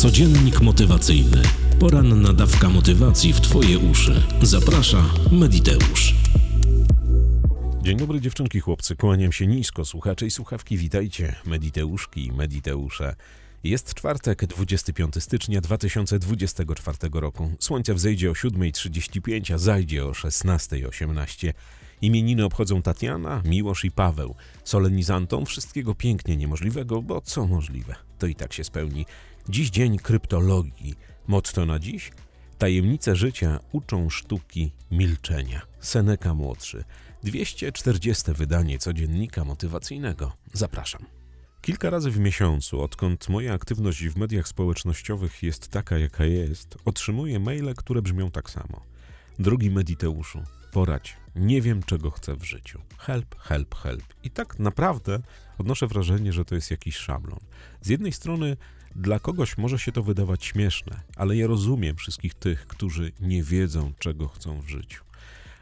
Codziennik motywacyjny. Poranna dawka motywacji w Twoje uszy. Zaprasza Mediteusz. Dzień dobry dziewczynki, chłopcy, kłaniam się nisko, słuchacze i słuchawki, witajcie, mediteuszki i mediteusze. Jest czwartek, 25 stycznia 2024 roku. Słońce wzejdzie o 7.35, a zajdzie o 16.18. Imieniny obchodzą Tatiana, Miłosz i Paweł. Solenizantom wszystkiego pięknie niemożliwego, bo co możliwe, to i tak się spełni. Dziś dzień kryptologii. Motto na dziś? Tajemnice życia uczą sztuki milczenia. Seneca Młodszy. 240 wydanie codziennika motywacyjnego. Zapraszam. Kilka razy w miesiącu, odkąd moja aktywność w mediach społecznościowych jest taka, jaka jest, otrzymuję maile, które brzmią tak samo. Drogi Mediteuszu, poradź, nie wiem czego chcę w życiu. Help, help, help. I tak naprawdę odnoszę wrażenie, że to jest jakiś szablon. Z jednej strony dla kogoś może się to wydawać śmieszne, ale ja rozumiem wszystkich tych, którzy nie wiedzą czego chcą w życiu.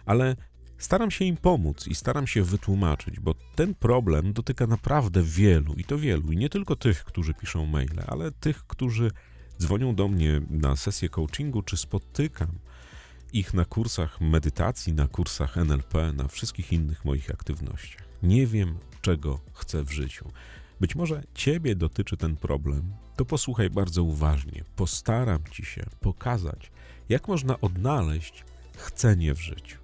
Ale Staram się im pomóc i staram się wytłumaczyć, bo ten problem dotyka naprawdę wielu i to wielu, i nie tylko tych, którzy piszą maile, ale tych, którzy dzwonią do mnie na sesję coachingu, czy spotykam ich na kursach medytacji, na kursach NLP, na wszystkich innych moich aktywnościach. Nie wiem, czego chcę w życiu. Być może Ciebie dotyczy ten problem, to posłuchaj bardzo uważnie. Postaram Ci się pokazać, jak można odnaleźć chcenie w życiu.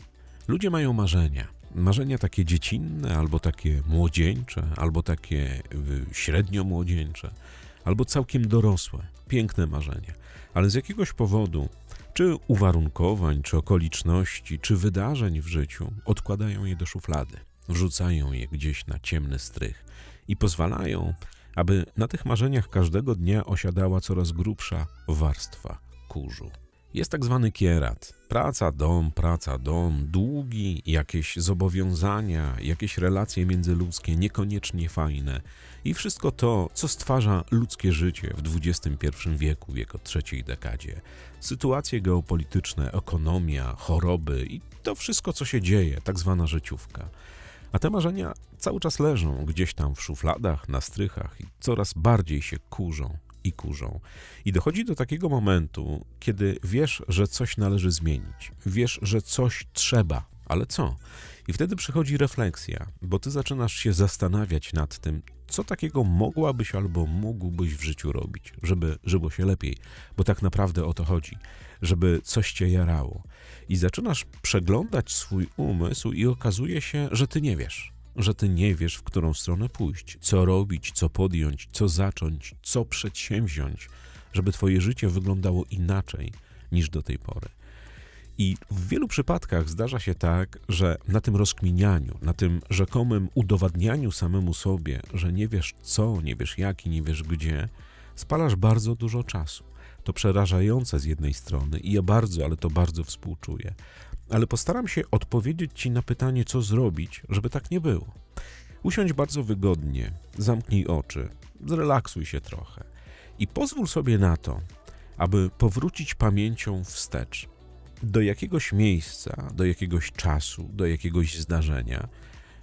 Ludzie mają marzenia. Marzenia takie dziecinne, albo takie młodzieńcze, albo takie y, średnio młodzieńcze, albo całkiem dorosłe. Piękne marzenia. Ale z jakiegoś powodu, czy uwarunkowań, czy okoliczności, czy wydarzeń w życiu, odkładają je do szuflady, wrzucają je gdzieś na ciemny strych i pozwalają, aby na tych marzeniach każdego dnia osiadała coraz grubsza warstwa kurzu. Jest tak zwany kierat. Praca, dom, praca, dom, długi, jakieś zobowiązania, jakieś relacje międzyludzkie niekoniecznie fajne i wszystko to, co stwarza ludzkie życie w XXI wieku, w jego trzeciej dekadzie. Sytuacje geopolityczne, ekonomia, choroby i to wszystko, co się dzieje, tak zwana życiówka. A te marzenia cały czas leżą gdzieś tam w szufladach, na strychach i coraz bardziej się kurzą i kurzą. I dochodzi do takiego momentu, kiedy wiesz, że coś należy zmienić, wiesz, że coś trzeba, ale co? I wtedy przychodzi refleksja, bo ty zaczynasz się zastanawiać nad tym, co takiego mogłabyś albo mógłbyś w życiu robić, żeby żyło się lepiej, bo tak naprawdę o to chodzi, żeby coś cię jarało. I zaczynasz przeglądać swój umysł i okazuje się, że ty nie wiesz że ty nie wiesz, w którą stronę pójść, co robić, co podjąć, co zacząć, co przedsięwziąć, żeby twoje życie wyglądało inaczej niż do tej pory. I w wielu przypadkach zdarza się tak, że na tym rozkminianiu, na tym rzekomym udowadnianiu samemu sobie, że nie wiesz co, nie wiesz jak i nie wiesz gdzie, spalasz bardzo dużo czasu. To przerażające z jednej strony i ja bardzo, ale to bardzo współczuję ale postaram się odpowiedzieć Ci na pytanie, co zrobić, żeby tak nie było. Usiądź bardzo wygodnie, zamknij oczy, zrelaksuj się trochę i pozwól sobie na to, aby powrócić pamięcią wstecz do jakiegoś miejsca, do jakiegoś czasu, do jakiegoś zdarzenia,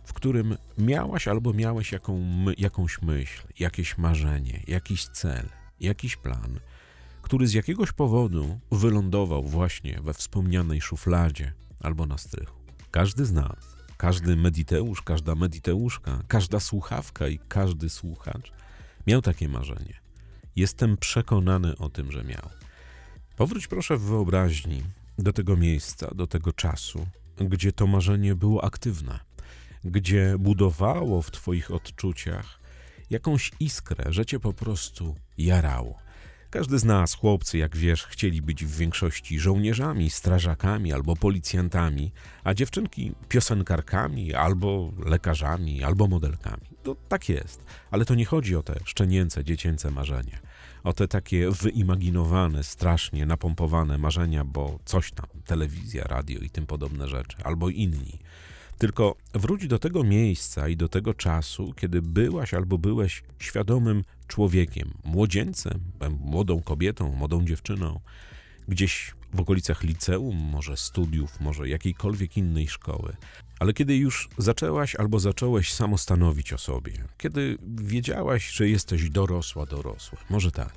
w którym miałaś albo miałeś jaką, jakąś myśl, jakieś marzenie, jakiś cel, jakiś plan – który z jakiegoś powodu wylądował właśnie we wspomnianej szufladzie albo na strychu. Każdy z nas, każdy mediteusz, każda mediteuszka, każda słuchawka i każdy słuchacz miał takie marzenie. Jestem przekonany o tym, że miał. Powróć proszę w wyobraźni do tego miejsca, do tego czasu, gdzie to marzenie było aktywne, gdzie budowało w Twoich odczuciach jakąś iskrę, że Cię po prostu jarało każdy z nas, chłopcy, jak wiesz, chcieli być w większości żołnierzami, strażakami albo policjantami, a dziewczynki piosenkarkami, albo lekarzami, albo modelkami. To tak jest, ale to nie chodzi o te szczenięce, dziecięce marzenia. O te takie wyimaginowane, strasznie napompowane marzenia, bo coś tam, telewizja, radio i tym podobne rzeczy, albo inni. Tylko wróć do tego miejsca i do tego czasu, kiedy byłaś albo byłeś świadomym człowiekiem, młodzieńcem, młodą kobietą, młodą dziewczyną, gdzieś w okolicach liceum, może studiów, może jakiejkolwiek innej szkoły. Ale kiedy już zaczęłaś albo zacząłeś samostanowić o sobie, kiedy wiedziałaś, że jesteś dorosła, dorosła, może tak,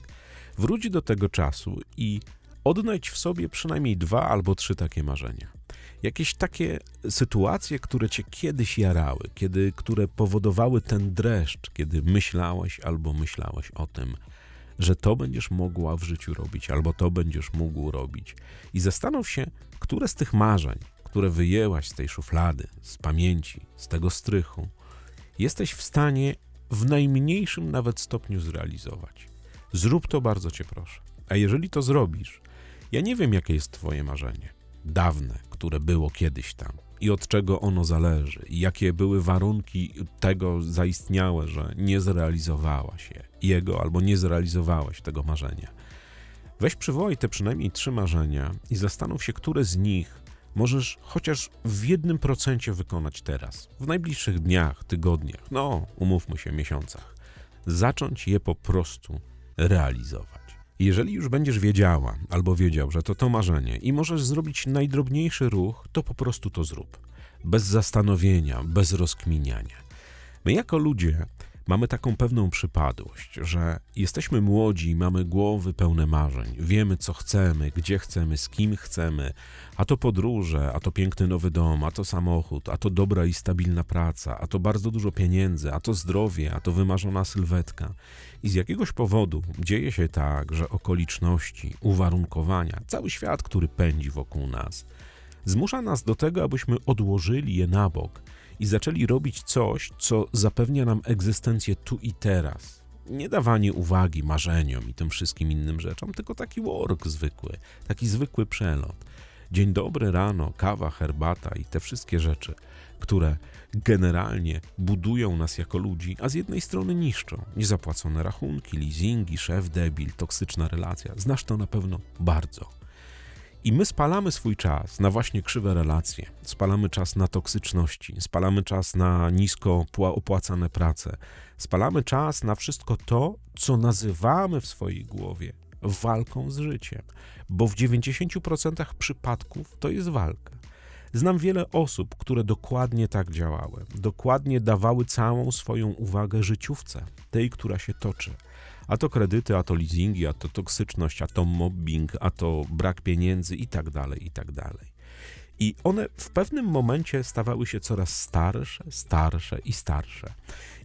Wróć do tego czasu i odnajdź w sobie przynajmniej dwa albo trzy takie marzenia. Jakieś takie sytuacje, które cię kiedyś jarały, kiedy, które powodowały ten dreszcz, kiedy myślałeś albo myślałeś o tym, że to będziesz mogła w życiu robić, albo to będziesz mógł robić. I zastanów się, które z tych marzeń, które wyjęłaś z tej szuflady, z pamięci, z tego strychu, jesteś w stanie w najmniejszym nawet stopniu zrealizować. Zrób to bardzo cię proszę. A jeżeli to zrobisz, ja nie wiem, jakie jest Twoje marzenie. Dawne, które było kiedyś tam i od czego ono zależy, i jakie były warunki tego zaistniałe, że nie zrealizowałaś je, jego albo nie zrealizowałeś tego marzenia. Weź przywołaj te przynajmniej trzy marzenia i zastanów się, które z nich możesz chociaż w jednym procencie wykonać teraz, w najbliższych dniach, tygodniach, no, umówmy się, miesiącach. Zacząć je po prostu realizować. Jeżeli już będziesz wiedziała albo wiedział, że to to marzenie i możesz zrobić najdrobniejszy ruch, to po prostu to zrób. Bez zastanowienia, bez rozkminiania. My jako ludzie mamy taką pewną przypadłość, że jesteśmy młodzi, mamy głowy pełne marzeń, wiemy co chcemy, gdzie chcemy, z kim chcemy, a to podróże, a to piękny nowy dom, a to samochód, a to dobra i stabilna praca, a to bardzo dużo pieniędzy, a to zdrowie, a to wymarzona sylwetka. I z jakiegoś powodu dzieje się tak, że okoliczności, uwarunkowania, cały świat, który pędzi wokół nas, zmusza nas do tego, abyśmy odłożyli je na bok i zaczęli robić coś, co zapewnia nam egzystencję tu i teraz. Nie dawanie uwagi marzeniom i tym wszystkim innym rzeczom, tylko taki work zwykły, taki zwykły przelot. Dzień dobry rano, kawa, herbata i te wszystkie rzeczy, które generalnie budują nas jako ludzi, a z jednej strony niszczą. Niezapłacone rachunki, leasingi, szef debil, toksyczna relacja. Znasz to na pewno bardzo. I my spalamy swój czas na właśnie krzywe relacje, spalamy czas na toksyczności, spalamy czas na nisko opłacane prace, spalamy czas na wszystko to, co nazywamy w swojej głowie walką z życiem, bo w 90% przypadków to jest walka. Znam wiele osób, które dokładnie tak działały, dokładnie dawały całą swoją uwagę życiówce, tej, która się toczy. A to kredyty, a to leasingi, a to toksyczność, a to mobbing, a to brak pieniędzy i tak dalej, i tak dalej. I one w pewnym momencie stawały się coraz starsze, starsze i starsze.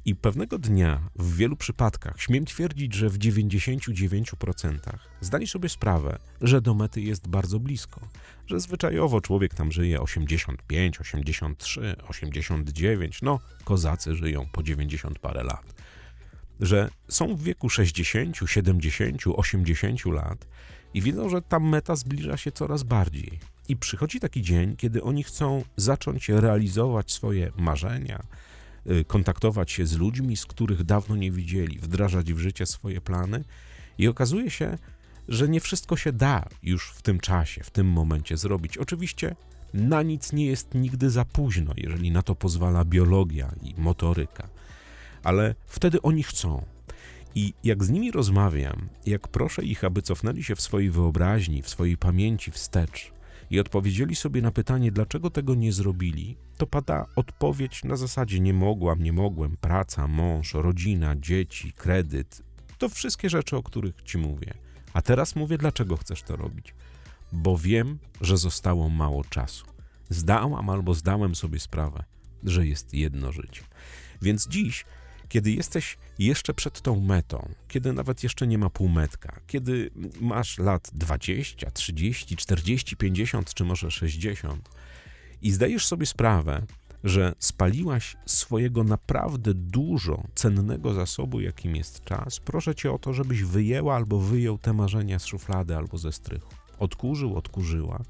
I pewnego dnia, w wielu przypadkach, śmiem twierdzić, że w 99% zdali sobie sprawę, że do mety jest bardzo blisko, że zwyczajowo człowiek tam żyje 85, 83, 89, no kozacy żyją po 90 parę lat że są w wieku 60, 70, 80 lat i widzą, że ta meta zbliża się coraz bardziej. I przychodzi taki dzień, kiedy oni chcą zacząć realizować swoje marzenia, y, kontaktować się z ludźmi, z których dawno nie widzieli, wdrażać w życie swoje plany, i okazuje się, że nie wszystko się da już w tym czasie, w tym momencie zrobić. Oczywiście na nic nie jest nigdy za późno, jeżeli na to pozwala biologia i motoryka ale wtedy oni chcą. I jak z nimi rozmawiam, jak proszę ich, aby cofnęli się w swojej wyobraźni, w swojej pamięci wstecz i odpowiedzieli sobie na pytanie, dlaczego tego nie zrobili, to pada odpowiedź na zasadzie nie mogłam, nie mogłem, praca, mąż, rodzina, dzieci, kredyt. To wszystkie rzeczy, o których ci mówię. A teraz mówię, dlaczego chcesz to robić. Bo wiem, że zostało mało czasu. Zdałam albo zdałem sobie sprawę, że jest jedno życie. Więc dziś kiedy jesteś jeszcze przed tą metą, kiedy nawet jeszcze nie ma półmetka, kiedy masz lat 20, 30, 40, 50 czy może 60 i zdajesz sobie sprawę, że spaliłaś swojego naprawdę dużo cennego zasobu, jakim jest czas, proszę cię o to, żebyś wyjęła albo wyjął te marzenia z szuflady albo ze strychu. Odkurzył, odkurzyła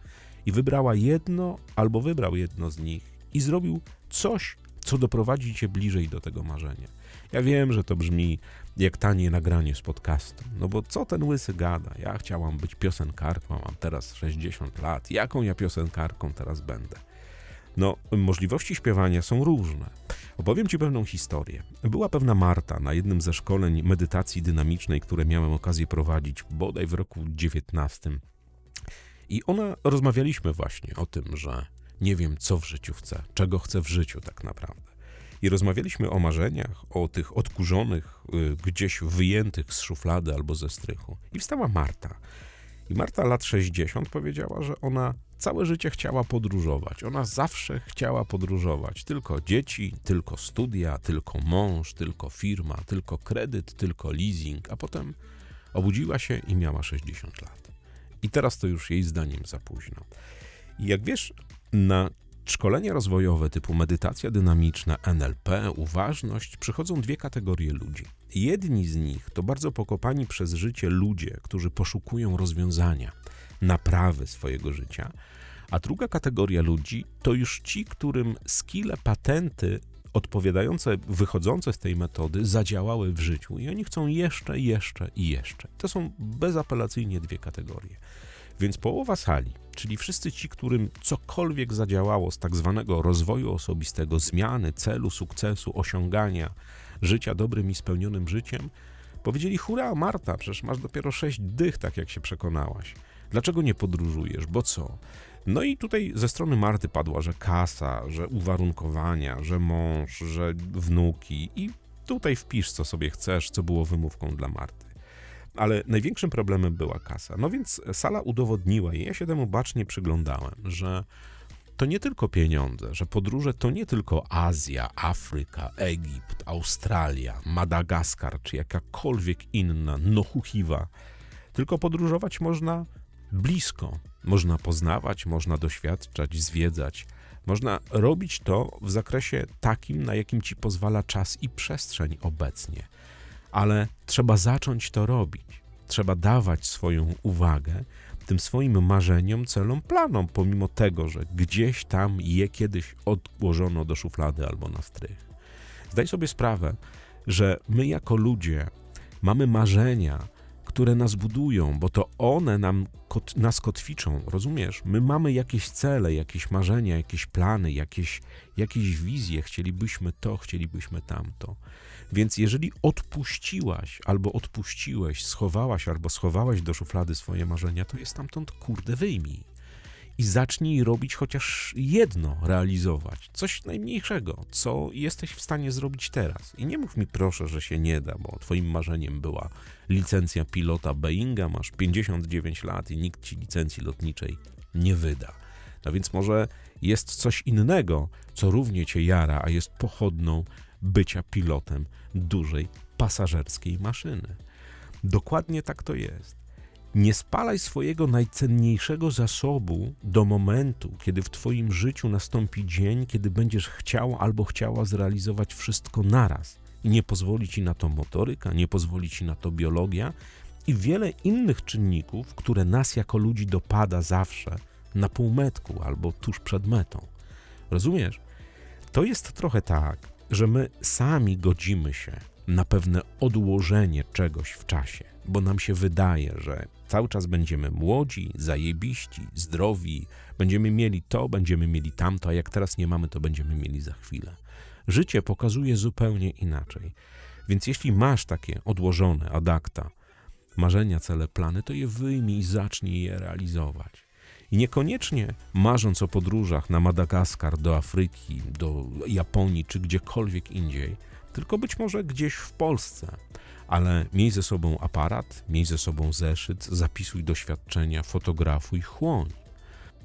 i wybrała jedno albo wybrał jedno z nich i zrobił coś, co doprowadzi cię bliżej do tego marzenia. Ja wiem, że to brzmi jak tanie nagranie z podcastu, no bo co ten łysy gada? Ja chciałam być piosenkarką, mam teraz 60 lat. Jaką ja piosenkarką teraz będę? No, możliwości śpiewania są różne. Opowiem Ci pewną historię. Była pewna Marta na jednym ze szkoleń medytacji dynamicznej, które miałem okazję prowadzić bodaj w roku 19. I ona rozmawialiśmy właśnie o tym, że nie wiem, co w życiu chcę, czego chcę w życiu tak naprawdę. I rozmawialiśmy o marzeniach, o tych odkurzonych, y, gdzieś wyjętych z szuflady albo ze strychu. I wstała Marta. I Marta lat 60 powiedziała, że ona całe życie chciała podróżować. Ona zawsze chciała podróżować. Tylko dzieci, tylko studia, tylko mąż, tylko firma, tylko kredyt, tylko leasing, a potem obudziła się i miała 60 lat. I teraz to już jej zdaniem za późno. I jak wiesz, na szkolenia rozwojowe typu medytacja dynamiczna, NLP, uważność przychodzą dwie kategorie ludzi. Jedni z nich to bardzo pokopani przez życie ludzie, którzy poszukują rozwiązania, naprawy swojego życia, a druga kategoria ludzi to już ci, którym skille, patenty odpowiadające, wychodzące z tej metody zadziałały w życiu i oni chcą jeszcze, jeszcze i jeszcze. To są bezapelacyjnie dwie kategorie. Więc połowa sali, czyli wszyscy ci, którym cokolwiek zadziałało z tak zwanego rozwoju osobistego, zmiany, celu, sukcesu, osiągania życia dobrym i spełnionym życiem, powiedzieli: Hurra, Marta, przecież masz dopiero sześć dych, tak jak się przekonałaś. Dlaczego nie podróżujesz? Bo co? No i tutaj ze strony Marty padła, że kasa, że uwarunkowania, że mąż, że wnuki i tutaj wpisz, co sobie chcesz, co było wymówką dla Marty. Ale największym problemem była kasa. No więc sala udowodniła, i ja się temu bacznie przyglądałem, że to nie tylko pieniądze, że podróże to nie tylko Azja, Afryka, Egipt, Australia, Madagaskar czy jakakolwiek inna nochuchiwa, tylko podróżować można blisko. Można poznawać, można doświadczać, zwiedzać. Można robić to w zakresie takim, na jakim ci pozwala czas i przestrzeń obecnie. Ale trzeba zacząć to robić. Trzeba dawać swoją uwagę tym swoim marzeniom, celom, planom, pomimo tego, że gdzieś tam je kiedyś odłożono do szuflady albo na strych. Zdaj sobie sprawę, że my jako ludzie mamy marzenia, które nas budują, bo to one nam, kot, nas kotwiczą, rozumiesz? My mamy jakieś cele, jakieś marzenia, jakieś plany, jakieś, jakieś wizje, chcielibyśmy to, chcielibyśmy tamto. Więc jeżeli odpuściłaś albo odpuściłeś, schowałaś albo schowałaś do szuflady swoje marzenia, to je stamtąd kurde wyjmij i zacznij robić chociaż jedno, realizować. Coś najmniejszego, co jesteś w stanie zrobić teraz. I nie mów mi proszę, że się nie da, bo twoim marzeniem była licencja pilota Boeinga, masz 59 lat i nikt ci licencji lotniczej nie wyda. No więc może jest coś innego, co równie cię jara, a jest pochodną bycia pilotem dużej pasażerskiej maszyny. Dokładnie tak to jest. Nie spalaj swojego najcenniejszego zasobu do momentu, kiedy w Twoim życiu nastąpi dzień, kiedy będziesz chciał albo chciała zrealizować wszystko naraz. I nie pozwoli ci na to motoryka, nie pozwoli ci na to biologia i wiele innych czynników, które nas jako ludzi dopada zawsze na półmetku albo tuż przed metą. Rozumiesz? To jest trochę tak, że my sami godzimy się na pewne odłożenie czegoś w czasie, bo nam się wydaje, że cały czas będziemy młodzi, zajebiści, zdrowi, będziemy mieli to, będziemy mieli tamto, a jak teraz nie mamy, to będziemy mieli za chwilę. Życie pokazuje zupełnie inaczej. Więc jeśli masz takie odłożone adakta, marzenia, cele, plany, to je wyjmij i zacznij je realizować. I niekoniecznie marząc o podróżach na Madagaskar, do Afryki, do Japonii czy gdziekolwiek indziej, tylko być może gdzieś w Polsce. Ale miej ze sobą aparat, miej ze sobą zeszyt, zapisuj doświadczenia, fotografuj, chłoń.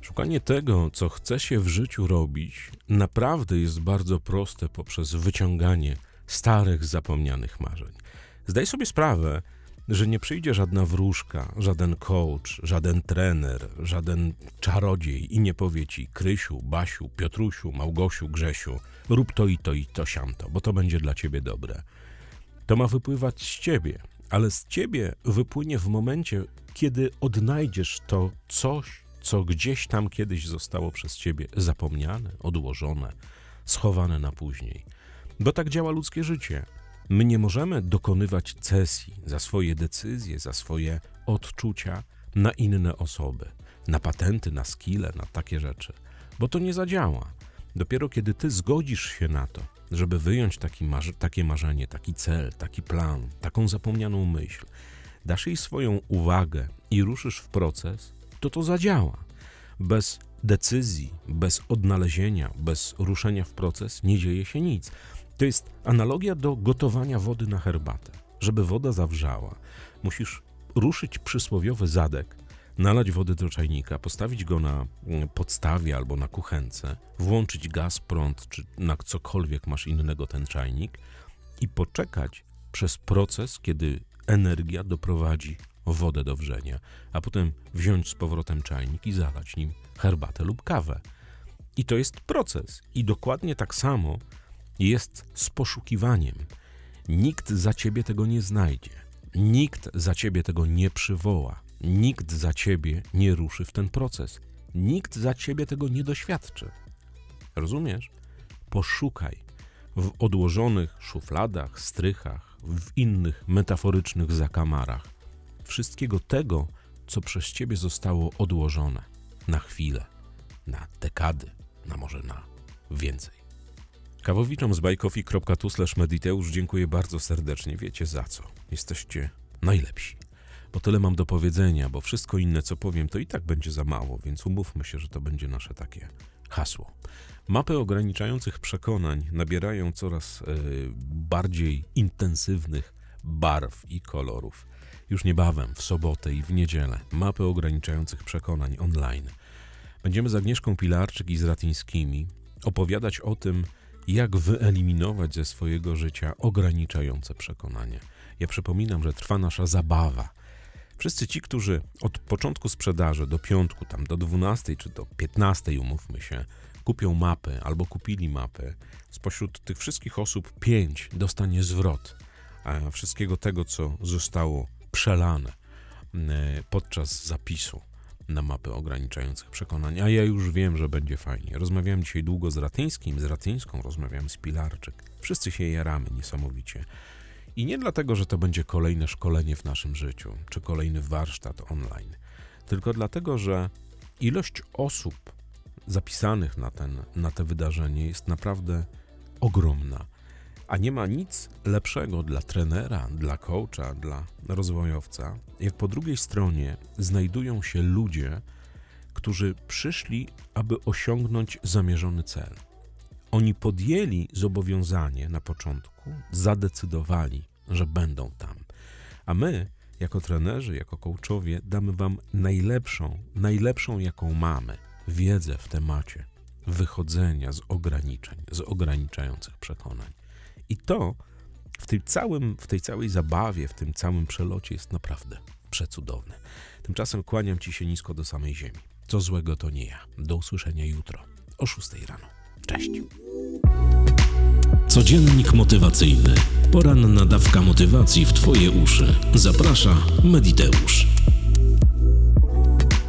Szukanie tego, co chce się w życiu robić, naprawdę jest bardzo proste poprzez wyciąganie starych, zapomnianych marzeń. Zdaj sobie sprawę, że nie przyjdzie żadna wróżka, żaden coach, żaden trener, żaden czarodziej i nie powie ci Krysiu, Basiu, Piotrusiu, Małgosiu, Grzesiu, rób to i to i to siamto, bo to będzie dla ciebie dobre. To ma wypływać z ciebie, ale z ciebie wypłynie w momencie, kiedy odnajdziesz to coś, co gdzieś tam kiedyś zostało przez ciebie zapomniane, odłożone, schowane na później. Bo tak działa ludzkie życie. My nie możemy dokonywać cesji za swoje decyzje, za swoje odczucia na inne osoby, na patenty, na skille, na takie rzeczy, bo to nie zadziała. Dopiero kiedy ty zgodzisz się na to, żeby wyjąć takie marzenie, taki cel, taki plan, taką zapomnianą myśl, dasz jej swoją uwagę i ruszysz w proces, to to zadziała. Bez decyzji, bez odnalezienia, bez ruszenia w proces nie dzieje się nic. To jest analogia do gotowania wody na herbatę. Żeby woda zawrzała, musisz ruszyć przysłowiowy zadek, nalać wody do czajnika, postawić go na mm, podstawie albo na kuchence, włączyć gaz, prąd czy na cokolwiek masz innego ten czajnik i poczekać przez proces, kiedy energia doprowadzi wodę do wrzenia, a potem wziąć z powrotem czajnik i zalać nim herbatę lub kawę. I to jest proces. I dokładnie tak samo jest z poszukiwaniem. Nikt za ciebie tego nie znajdzie. Nikt za ciebie tego nie przywoła. Nikt za ciebie nie ruszy w ten proces. Nikt za ciebie tego nie doświadczy. Rozumiesz? Poszukaj w odłożonych szufladach, strychach, w innych metaforycznych zakamarach wszystkiego tego, co przez ciebie zostało odłożone na chwilę, na dekady, na może na więcej. Kawowiczom z bajkofi.tu mediteusz dziękuję bardzo serdecznie. Wiecie za co. Jesteście najlepsi. Bo tyle mam do powiedzenia, bo wszystko inne, co powiem, to i tak będzie za mało, więc umówmy się, że to będzie nasze takie hasło. Mapy ograniczających przekonań nabierają coraz e, bardziej intensywnych barw i kolorów. Już niebawem, w sobotę i w niedzielę, mapy ograniczających przekonań online. Będziemy z Agnieszką Pilarczyk i z Ratyńskimi opowiadać o tym, jak wyeliminować ze swojego życia ograniczające przekonania. Ja przypominam, że trwa nasza zabawa. Wszyscy ci, którzy od początku sprzedaży do piątku, tam do 12 czy do 15, umówmy się, kupią mapy albo kupili mapy, spośród tych wszystkich osób 5 dostanie zwrot wszystkiego tego, co zostało przelane m, podczas zapisu na mapy ograniczających przekonań. A ja już wiem, że będzie fajnie. Rozmawiałem dzisiaj długo z Ratyńskim, z Ratyńską, rozmawiałem z Pilarczyk. Wszyscy się jaramy niesamowicie. I nie dlatego, że to będzie kolejne szkolenie w naszym życiu, czy kolejny warsztat online, tylko dlatego, że ilość osób zapisanych na, ten, na te wydarzenie jest naprawdę ogromna. A nie ma nic lepszego dla trenera, dla coacha, dla rozwojowca, jak po drugiej stronie znajdują się ludzie, którzy przyszli, aby osiągnąć zamierzony cel. Oni podjęli zobowiązanie na początku, zadecydowali, że będą tam. A my, jako trenerzy, jako coachowie, damy Wam najlepszą, najlepszą, jaką mamy, wiedzę w temacie wychodzenia z ograniczeń, z ograniczających przekonań. I to w, tym całym, w tej całej zabawie, w tym całym przelocie jest naprawdę przecudowne. Tymczasem kłaniam Ci się nisko do samej ziemi. Co złego to nie ja. Do usłyszenia jutro o 6 rano. Cześć. Codziennik motywacyjny. Poranna dawka motywacji w Twoje uszy. Zaprasza Mediteusz.